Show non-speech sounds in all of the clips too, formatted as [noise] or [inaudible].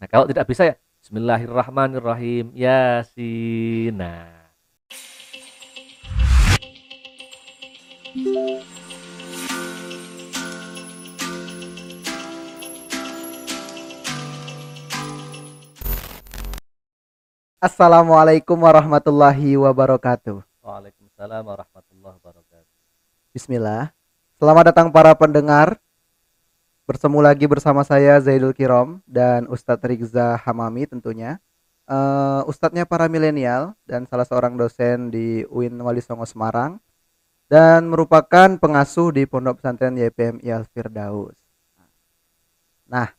Nah, kalau tidak bisa ya Bismillahirrahmanirrahim. Yasin. Nah, Assalamualaikum warahmatullahi wabarakatuh. Waalaikumsalam warahmatullahi wabarakatuh. Bismillah. Selamat datang para pendengar. Bertemu lagi bersama saya Zaidul Kirom dan Ustadz Rizza Hamami tentunya. Eh, Ustadznya para milenial dan salah seorang dosen di UIN Wali Songo Semarang dan merupakan pengasuh di Pondok Pesantren YPMI Al Firdaus. Nah,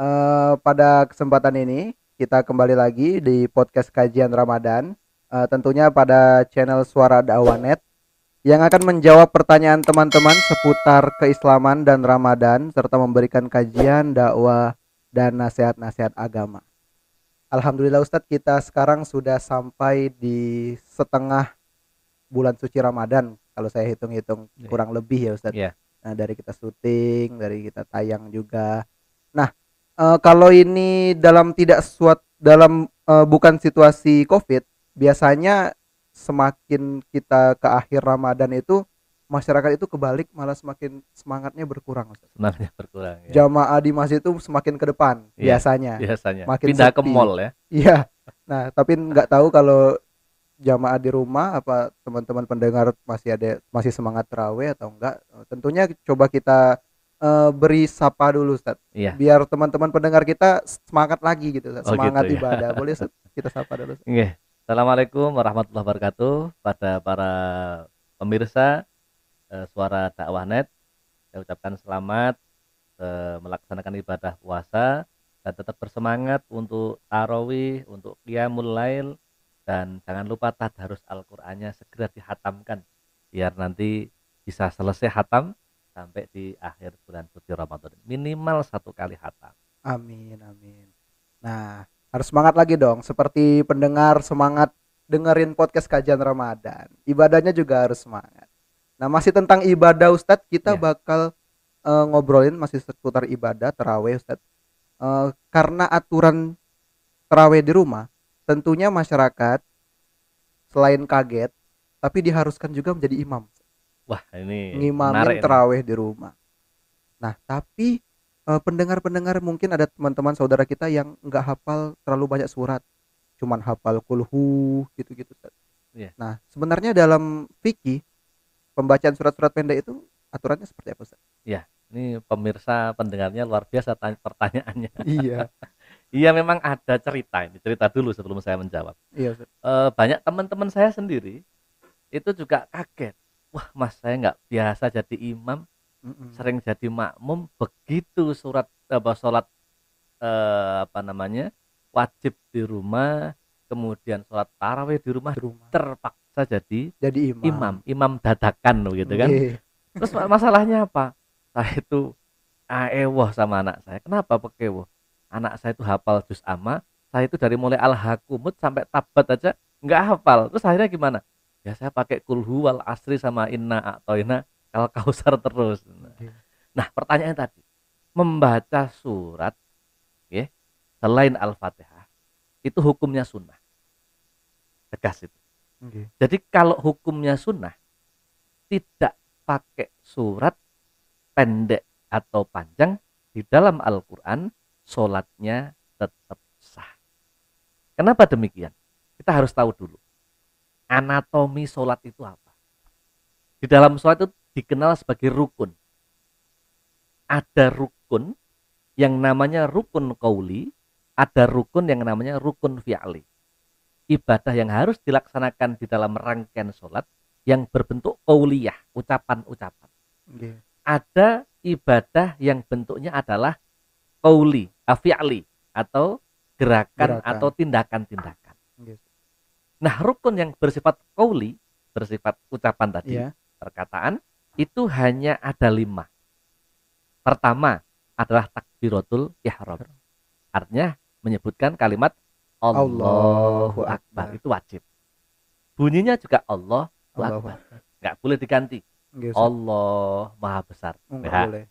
eh, pada kesempatan ini kita kembali lagi di podcast kajian Ramadan eh, tentunya pada channel Suara Dakwah Net yang akan menjawab pertanyaan teman-teman seputar keislaman dan Ramadan serta memberikan kajian dakwah dan nasihat-nasihat agama. Alhamdulillah Ustadz kita sekarang sudah sampai di setengah bulan suci Ramadan kalau saya hitung-hitung Iya. kurang lebih ya Ustadz. Iya. Nah, dari kita syuting, dari kita tayang juga. Nah, eh, kalau ini dalam tidak suat dalam eh, bukan situasi Covid, biasanya semakin kita ke akhir Ramadan itu masyarakat itu kebalik malah semakin semangatnya berkurang. Ustaz. Semangatnya berkurang ya. Jamaah di masjid itu semakin ke depan Iya. biasanya. Biasanya makin pindah ke sepi. mall ya. Iya. Nah, tapi nggak tahu kalau jamaah di rumah apa teman-teman pendengar masih ada masih semangat terawih atau enggak. Tentunya coba kita eh, beri sapa dulu Ustaz. Iya. Biar teman-teman pendengar kita semangat lagi gitu, Ustaz. Oh, semangat gitu ya. ibadah. Boleh Ustaz? kita sapa dulu. Ustaz? Assalamualaikum warahmatullahi wabarakatuh pada para pemirsa eh, suara dakwah net. Saya ucapkan selamat eh, melaksanakan ibadah puasa dan tetap bersemangat untuk tarawih, untuk qiyamul lail dan jangan lupa tadarus Al-Qur'annya segera dihatamkan biar nanti bisa selesai hatam sampai di akhir bulan suci Ramadan. Minimal satu kali hatam. Amin, amin. Nah, harus semangat lagi dong. Seperti pendengar semangat dengerin podcast kajian Ramadan. Ibadahnya juga harus semangat. Nah, masih tentang ibadah Ustadz, kita Ya. bakal eh, ngobrolin masih seputar ibadah terawih Ustadz. Eh, karena aturan terawih di rumah, tentunya masyarakat selain kaget, tapi diharuskan juga menjadi imam Wah, ini ngimamin terawih di rumah. Nah, tapi pendengar-pendengar mungkin ada teman-teman saudara kita yang nggak hafal terlalu banyak surat, cuman hafal kulhu gitu-gitu. Iya. Nah, sebenarnya dalam fikih pembacaan surat-surat pendek itu aturannya seperti apa, Ustaz? Ini pemirsa pendengarnya luar biasa tanya pertanyaannya. iya, [laughs] Iya memang ada cerita ini, cerita dulu sebelum saya menjawab. iya, Ustaz. Eh, banyak teman-teman saya sendiri itu juga kaget. Wah mas saya nggak biasa jadi imam, Mm-mm. sering jadi makmum. Begitu surat apa sholat eh, apa namanya wajib di rumah, kemudian sholat tarawih di rumah Di rumah. terpaksa jadi Jadi imam. imam, imam dadakan gitu kan. Iya. Terus ma- masalahnya apa? Saya itu aewoh sama anak saya. Kenapa pekewoh? Anak saya itu hafal juz amma. Saya itu dari mulai al hakumut sampai tabat aja nggak hafal. Terus akhirnya gimana? Ya saya pakai kulhu wal asri sama inna atoina kal kausar terus. Oke. Nah pertanyaan tadi membaca surat, ya, selain al-fatihah itu hukumnya sunnah. Tegas itu. Oke. Jadi kalau hukumnya sunnah tidak pakai surat pendek atau panjang di dalam Al-Quran, sholatnya tetap sah. Kenapa demikian? Kita harus tahu dulu. Anatomi sholat itu apa? Di dalam sholat itu dikenal sebagai rukun. Ada rukun yang namanya rukun kauli, ada rukun yang namanya rukun fi'ali ibadah yang harus dilaksanakan di dalam rangkaian sholat yang berbentuk kauliyah, ucapan-ucapan. Oke. Ada ibadah yang bentuknya adalah kauli, afi'li, atau gerakan, Gerakan. atau tindakan-tindakan. Oke. Nah, rukun yang bersifat kauli, bersifat ucapan tadi, Iya. perkataan, itu hanya ada lima. Pertama adalah takbiratul ihram. Artinya menyebutkan kalimat Allahu Akbar. Itu wajib. Bunyinya juga Allahu Allahu Akbar. Nggak boleh diganti. Ustaz. Allah Maha Besar. Enggak Ya, boleh.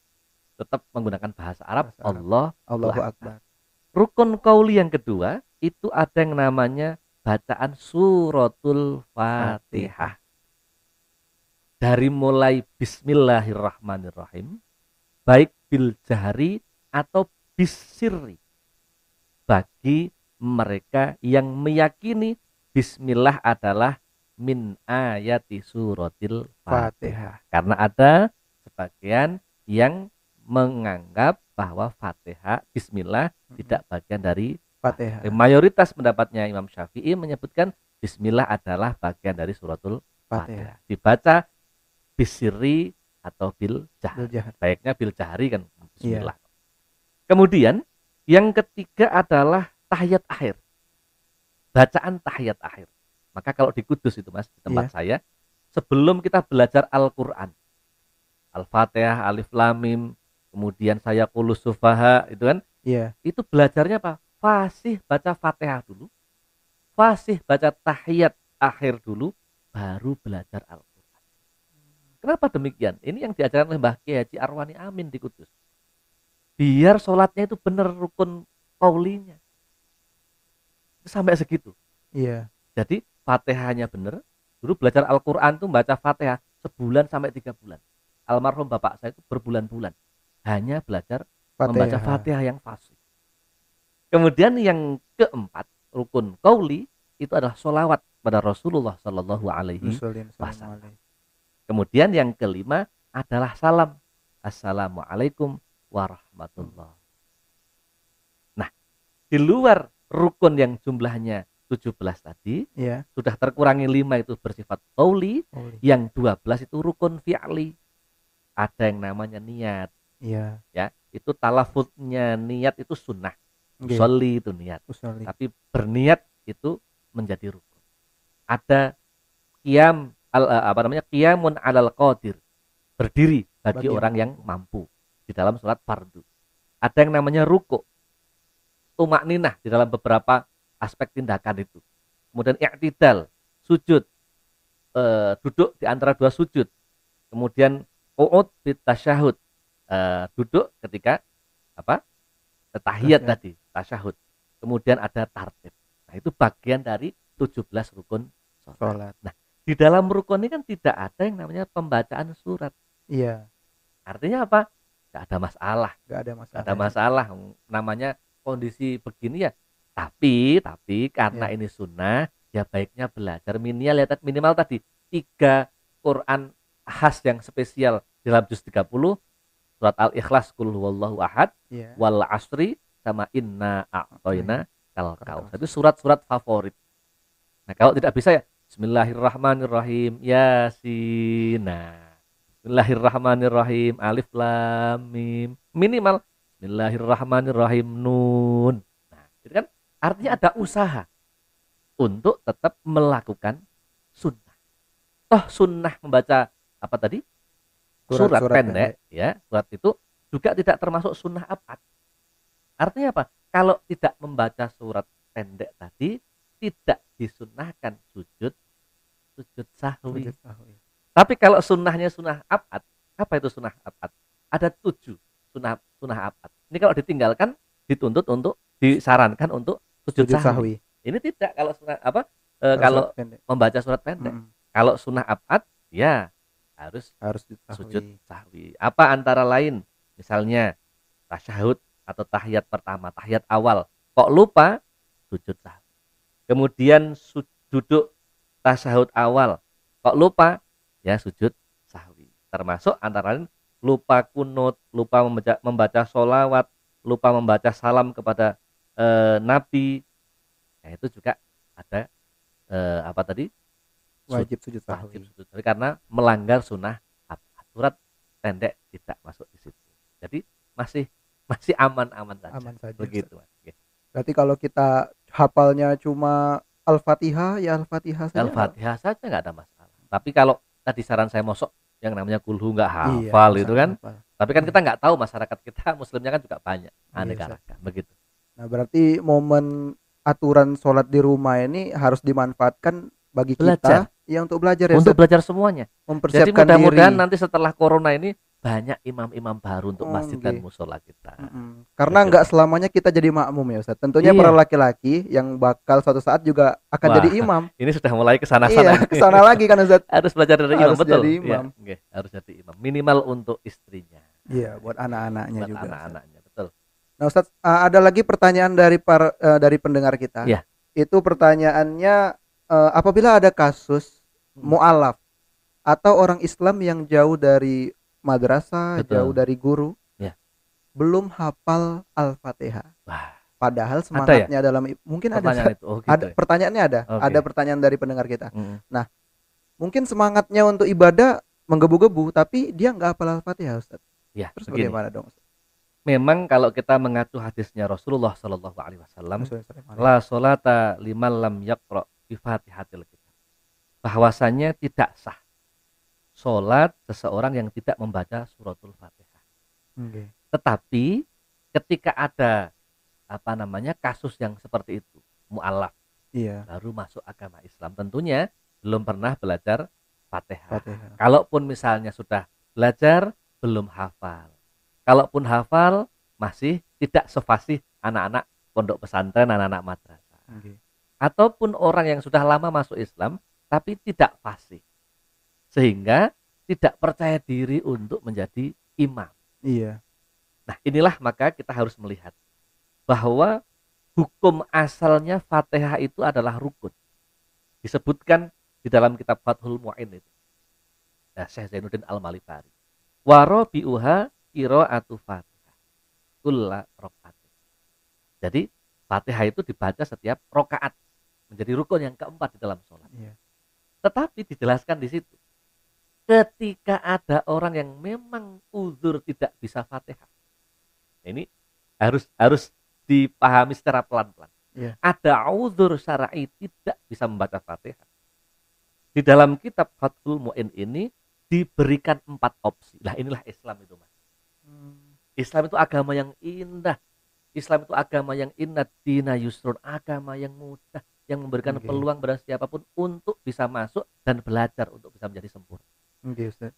Tetap menggunakan bahasa Arab Bahasa Arab. Allah. Allahu Akbar. Akbar. rukun kauli yang kedua itu ada yang namanya bacaan suratul Fatihah. Dari mulai bismillahirrahmanirrahim baik bil jahri atau bisirri bagi mereka yang meyakini bismillah adalah min ayati suratil Fatihah. Karena ada sebagian yang menganggap bahwa Fatihah bismillah tidak bagian dari Fatihah. mayoritas pendapatnya Imam Syafi'i menyebutkan bismillah adalah bagian dari suratul Fatihah. Fatihah. Dibaca bisiri atau bil jahri. Bil. Baiknya bil jahri kan bismillah. Kemudian yang ketiga adalah tahiyat akhir. Bacaan tahiyat akhir. Maka kalau di Kudus itu Mas, di tempat Iya. saya, sebelum kita belajar Al-Qur'an, Al-Fatihah, Alif Lam Mim, kemudian saya kulus sufaha itu kan, Iya. itu belajarnya apa? Fasih baca Fatihah dulu, fasih baca tahiyat akhir dulu, baru belajar Al-Quran. Kenapa demikian? Ini yang diajarkan oleh Mbah Kiai Haji Arwani Amin di Kudus. Biar sholatnya itu benar rukun kaulinya. Itu sampai segitu. Iya. Jadi Fatihahnya benar. Dulu belajar Al-Quran tuh baca Fatihah sebulan sampai tiga bulan. Almarhum bapak saya itu berbulan-bulan hanya belajar membaca Fatihah yang fasih. Kemudian yang keempat rukun kauli itu adalah solawat pada Rasulullah Shallallahu Alaihi. Wasallam. Kemudian yang kelima adalah salam. Assalamualaikum warahmatullah. Nah, di luar rukun yang jumlahnya 17 tadi Iya. sudah terkurangi lima itu bersifat Kauli. yang 12 itu rukun fi'li. Ada yang namanya niat Iya. ya itu talafutnya niat itu sunnah. Usolli itu niat Usolli. tapi berniat itu menjadi rukun ada qiyam al, eh, apa namanya qiyamun alal qadir. Berdiri bagi, Bagi. orang yang mampu di dalam sholat fardu. Ada yang namanya ruku tumak ninah di dalam beberapa aspek tindakan itu. Kemudian i'tidal sujud eh, duduk di antara dua sujud. Kemudian qu'ud fit tasyahud eh, duduk ketika apa tahiyat Tasyahud. tadi tasyahud. Kemudian ada tartib. Nah itu bagian dari 17 rukun sholat. Sholat. Di dalam rukun ini kan tidak ada yang namanya pembacaan surat. Iya. artinya apa? Tidak ada masalah. Gak ada masalah. tidak ada masalah. Namanya kondisi begini ya. Tapi tapi karena Ya. ini sunnah ya baiknya belajar minimal ya tadi- minimal tadi tiga Quran khas yang spesial. Dalam juz 30 surat al-ikhlas kul huwallahu ahad Iya. wal asri sama inna a'toina kal Kal kaus itu surat-surat favorit. Nah kalau tidak bisa ya Bismillahirrahmanirrahim. Yasin. Nah Bismillahirrahmanirrahim. Alif Lam Mim. Minimal. Bismillahirrahmanirrahim. Nun. Nah itu kan artinya ada usaha untuk tetap melakukan sunnah. Toh sunnah membaca apa tadi? Surat, Surat-surat pendek, ya. Surat itu juga tidak termasuk sunnah abad. Artinya apa? Kalau tidak membaca surat pendek tadi tidak disunnahkan sujud sujud sahwi Sujud sahwi. tapi kalau sunnahnya sunnah abad apa itu sunnah abad ada tujuh sunnah sunnah abad ini kalau ditinggalkan dituntut untuk disarankan untuk sujud, Sujud sahwi. sahwi. ini tidak kalau sunnah apa eh, kalau Surat pendek. membaca surat pendek Mm, kalau sunnah abad ya harus harus sujud sahwi. sujud sahwi. Apa antara lain? Misalnya tasyahud atau tahiyat pertama, tahiyat awal. Kok lupa? Sujud sahwi. Kemudian duduk tasyahud awal. Kok lupa? Ya sujud sahwi. Termasuk antara lain lupa kunut, lupa membaca, membaca solawat, lupa membaca salam kepada eh, Nabi. Nah, itu juga ada eh, apa tadi? Wajib sujud wajib sahwi. sujud sahwi karena melanggar sunnah surat pendek tidak masuk di situ jadi masih masih aman-aman saja Aman saja. begitu Mas. Oke. Berarti kalau kita hafalnya cuma Al-Fatihah ya Al-Fatihah saja. al-fatihah saja nggak ada masalah tapi kalau tadi saran saya mosok yang namanya kulhu nggak Iya, hafal bisa itu kan hafal. tapi kan kita nggak tahu masyarakat kita [laughs] muslimnya kan juga banyak Iya, aneka Ustaz. ragam begitu Nah, berarti momen aturan sholat di rumah ini harus dimanfaatkan bagi Belajar. kita yang untuk belajar ya untuk Ustaz. belajar semuanya jadi mempersiapkan mudah-mudahan diri. nanti setelah corona ini banyak imam-imam baru untuk Oh, masjid dan nggih. musola kita. Mm-mm. Karena Betul. nggak selamanya kita jadi makmum ya Ustaz. Tentunya Iya. para laki-laki yang bakal suatu saat juga akan Wah, jadi imam. Ini sudah mulai ke sana Iya, sana. ke sana lagi kan Ustaz. harus belajar dari imam Harus betul. jadi Iya, imam. nggih, harus jadi imam. Minimal untuk istrinya. Iya, buat anak-anaknya buat juga. Anak-anaknya, betul. Nah, Ustaz, ada lagi pertanyaan dari par, uh, dari pendengar kita. Iya. Itu pertanyaannya uh, apabila ada kasus Hmm. mualaf atau orang Islam yang jauh dari madrasah, Betul. jauh dari guru, Iya. belum hafal Al-Fatihah. Padahal semangatnya dalam i- mungkin ada pertanyaan [laughs] itu. Oh, gitu ada ya. pertanyaannya ada. Oke. Ada pertanyaan dari pendengar kita. Mm. Mungkin semangatnya untuk ibadah menggebu-gebu tapi dia nggak hafal Al-Fatihah, Ustaz. Ya, Terus begini. bagaimana dong? Ustaz? Memang kalau kita mengacu hadisnya Rasulullah Shallallahu alaihi wasallam, la solata liman lam yaqra bi Fatihatil kitab. Bahwasanya tidak sah salat seseorang yang tidak membaca suratul Fatihah. Oke. Tetapi ketika ada apa namanya kasus yang seperti itu, mualaf Iya, baru masuk agama Islam, tentunya belum pernah belajar Fatihah. Fatihah. Kalaupun misalnya sudah belajar belum hafal. Kalaupun hafal masih tidak sefasih anak-anak pondok pesantren, anak-anak madrasah. Oke. Ataupun orang yang sudah lama masuk Islam tapi tidak fasih. Sehingga tidak percaya diri untuk menjadi imam. Iya. Nah, inilah maka kita harus melihat bahwa hukum asalnya Fatihah itu adalah rukun. Disebutkan di dalam kitab Fathul Mu'in itu. Nah, Syekh Zainuddin Al-Malifari. Warabi'uha qira'atu Fatihah. Kulla rokaatin. Jadi, Fatihah itu dibaca setiap rokaat. Menjadi rukun yang keempat di dalam sholat. Iya. Tetapi dijelaskan di situ. Ketika ada orang yang memang uzur tidak bisa Fatihah. Ini harus harus dipahami secara pelan-pelan. Iya. Ada uzur syar'i tidak bisa membaca Fatihah. Di dalam kitab Fathul Mu'in ini diberikan empat opsi. Lah inilah Islam itu, Mas. Islam itu agama yang indah. Islam itu agama yang indah, dina yusrun, agama yang mudah, yang memberikan Oke. peluang pada siapa pun untuk bisa masuk dan belajar untuk bisa menjadi sempurna. Oke, Ustaz.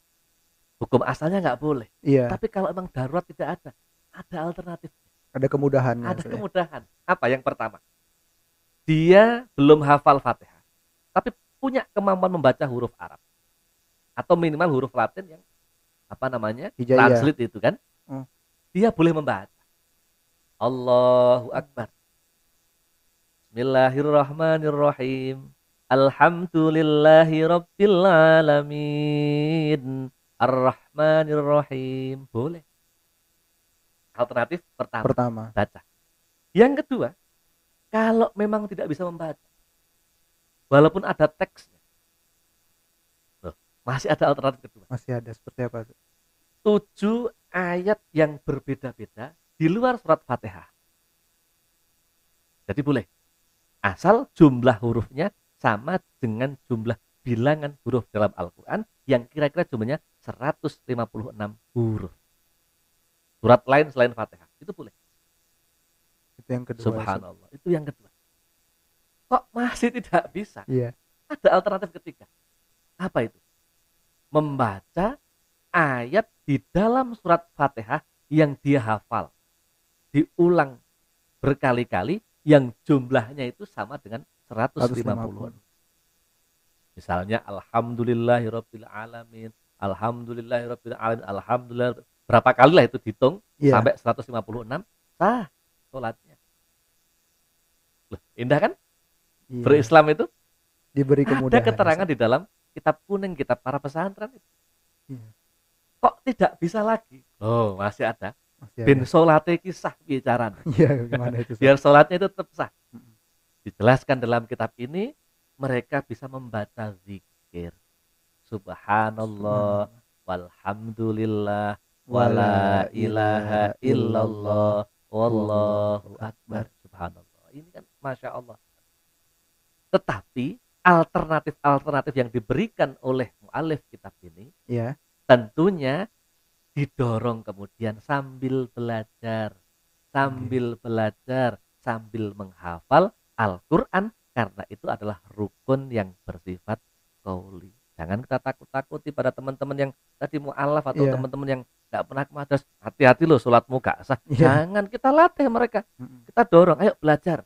Hukum asalnya nggak boleh, Iya, tapi kalau emang darurat tidak ada, ada alternatif, ada kemudahannya. ada Ustaz, ya. kemudahan. Apa yang pertama? Dia belum hafal Fatihah, tapi punya kemampuan membaca huruf Arab atau minimal huruf Latin yang apa namanya Hijaiyah. translate itu kan? Hmm. Dia boleh membaca. Allahu Akbar. Bismillahirrahmanirrahim. Alhamdulillahi Rabbil Alamin. Ar-Rahmanirrahim. Boleh. Alternatif pertama, Pertama. baca. Yang kedua, kalau memang tidak bisa membaca, walaupun ada teksnya, Loh, masih ada alternatif kedua. Masih ada seperti apa? Tujuh ayat yang berbeda-beda di luar surat Fatihah. Jadi boleh. Asal jumlah hurufnya sama dengan jumlah bilangan huruf dalam Al-Quran yang kira-kira jumlahnya 156 huruf. Surat lain selain Fatihah. Itu boleh. Itu yang kedua. Subhanallah. Itu yang kedua. Kok masih tidak bisa? Iya. Ada alternatif ketiga. Apa itu? Membaca ayat di dalam surat Fatihah yang dia hafal. Diulang berkali-kali yang jumlahnya itu sama dengan 150. 150. Misalnya alhamdulillahirabbil alamin, alhamdulillahirabbil alamin, alhamdulillah berapa kali lah itu dihitung Iya. sampai 156 sah sholatnya. Loh, indah kan? iya. Berislam itu Diberi ada kemudahan. keterangan di dalam kitab kuning kitab para pesantren itu. Iya. Kok tidak bisa lagi? Oh, masih ada. Masih Bin ada. solate kisah bicara. Iya, gimana itu? Ustaz? Biar sholatnya itu tetap sah. Dijelaskan dalam kitab ini mereka bisa membaca zikir. Subhanallah walhamdulillah wala ilaha illallah wallahu akbar. subhanallah. Ini kan masya Allah. Tetapi alternatif-alternatif yang diberikan oleh mualif kitab ini Iya. tentunya didorong kemudian sambil belajar sambil belajar sambil menghafal Al-Quran karena itu adalah rukun yang bersifat kauli jangan kita takut-takuti pada teman-teman yang tadi mualaf atau Iya. teman-teman yang nggak pernah ke madrasah hati-hati loh sholatmu gak sah. Iya. jangan kita latih mereka. Kita dorong ayo belajar.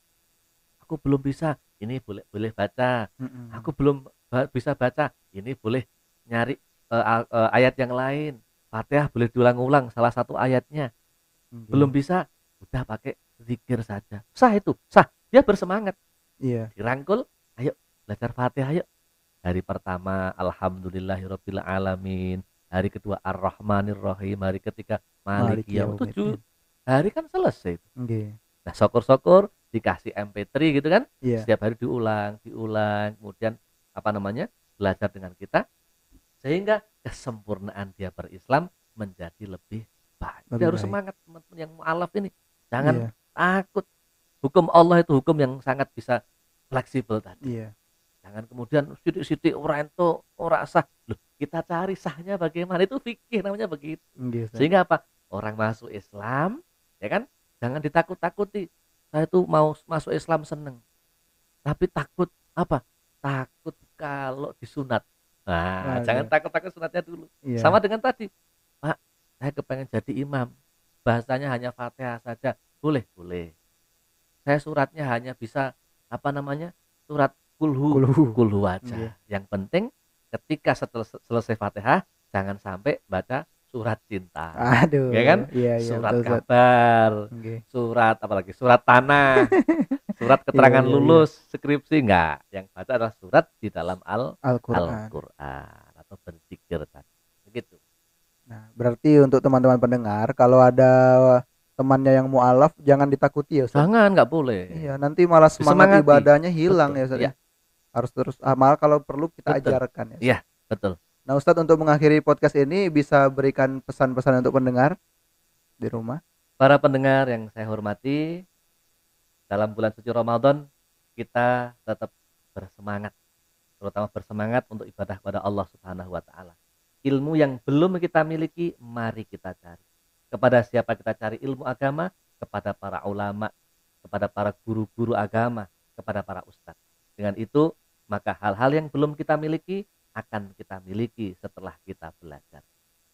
Aku belum bisa ini boleh boleh baca. Aku belum ba- bisa baca ini boleh nyari a- eh, ayat yang lain. Fatihah boleh diulang-ulang salah satu ayatnya. Oke. belum bisa udah pakai zikir saja. Sah itu sah dia bersemangat Iya. dirangkul ayo belajar fatihah ayo hari pertama alhamdulillahirabbil alamin hari kedua ar-rahmanir-rahim hari ketiga maliki yaum tujuh hari kan selesai itu. Oke. nah syukur-syukur dikasih MP3 gitu kan Iya. setiap hari diulang diulang kemudian apa namanya belajar dengan kita sehingga kesempurnaan dia berislam menjadi lebih baik Lebih harus baik. semangat teman-teman yang mualaf ini jangan Iya. takut hukum Allah itu hukum yang sangat bisa fleksibel tadi. Iya. jangan kemudian sidik-sidik orang itu orang sah. Loh kita cari sahnya bagaimana? Itu fikih namanya begitu. Oke, Ustaz. sehingga apa? Orang masuk Islam ya kan? Jangan ditakut-takuti. Saya itu mau masuk Islam seneng. Tapi takut apa? Takut kalau disunat. Nah Ah, jangan iya. takut-takut sunatnya dulu. Iya. sama dengan tadi Pak saya kepengen jadi imam. Bahasanya hanya fatihah saja. Boleh boleh saya suratnya hanya bisa apa namanya surat kulhu Kulhu. kulhu aja Iya. yang penting ketika setelah selesai fatihah jangan sampai baca surat cinta Aduh. Ya kan? Iya, iya. surat betul, kabar Oke. surat apalagi surat tanah [laughs] surat keterangan Iya, iya, lulus skripsi enggak yang baca adalah surat di dalam al Al-Qur'an. Al-Qur'an atau berzikir tadi begitu Nah, berarti untuk teman-teman pendengar kalau ada temannya yang mualaf jangan ditakuti ya Ustaz. jangan nggak boleh Iya, nanti malah semangat Disemangati. ibadahnya hilang Betul. ya Ustaz. Iya. Harus terus amal kalau perlu kita Betul. ajarkan ya. Iya. betul Nah, Ustadz untuk mengakhiri podcast ini bisa berikan pesan-pesan untuk pendengar di rumah. para pendengar yang saya hormati dalam bulan suci Ramadan kita tetap bersemangat terutama bersemangat untuk ibadah kepada Allah Subhanahu wa taala. Ilmu yang belum kita miliki mari kita cari. Kepada siapa kita cari ilmu agama? Kepada para ulama, kepada para guru-guru agama, kepada para ustadz. Dengan itu maka hal-hal yang belum kita miliki akan kita miliki setelah kita belajar.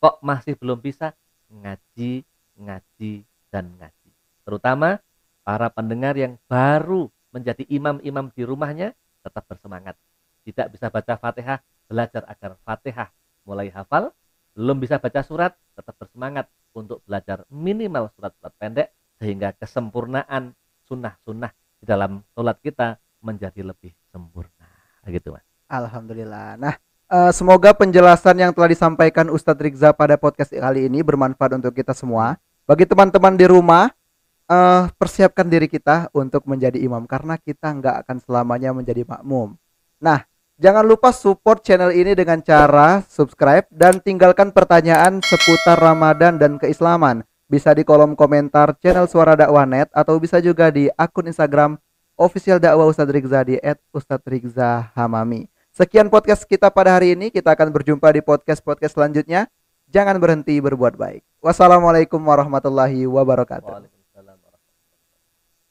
Kok masih belum bisa? Ngaji, ngaji, dan ngaji. Terutama para pendengar yang baru menjadi imam-imam di rumahnya tetap bersemangat. Tidak bisa baca Fatihah, belajar agar Fatihah mulai hafal. Belum bisa baca surat, tetap bersemangat untuk belajar minimal surat-surat pendek sehingga kesempurnaan sunnah-sunnah di dalam sholat kita menjadi lebih sempurna. Gitu mas. Alhamdulillah. Nah, eh, semoga penjelasan yang telah disampaikan Ustadz Rizza pada podcast kali ini bermanfaat untuk kita semua. Bagi teman-teman di rumah, eh, persiapkan diri kita untuk menjadi imam karena kita nggak akan selamanya menjadi makmum. Nah, jangan lupa support channel ini dengan cara subscribe dan tinggalkan pertanyaan seputar Ramadan dan keislaman. Bisa di kolom komentar channel Suara Dakwah Net atau bisa juga di akun Instagram official dakwah Ustadz Rizza di @ustadzrizzahamami. Sekian podcast kita pada hari ini. Kita akan berjumpa di podcast-podcast selanjutnya. Jangan berhenti berbuat baik. Wassalamualaikum warahmatullahi wabarakatuh.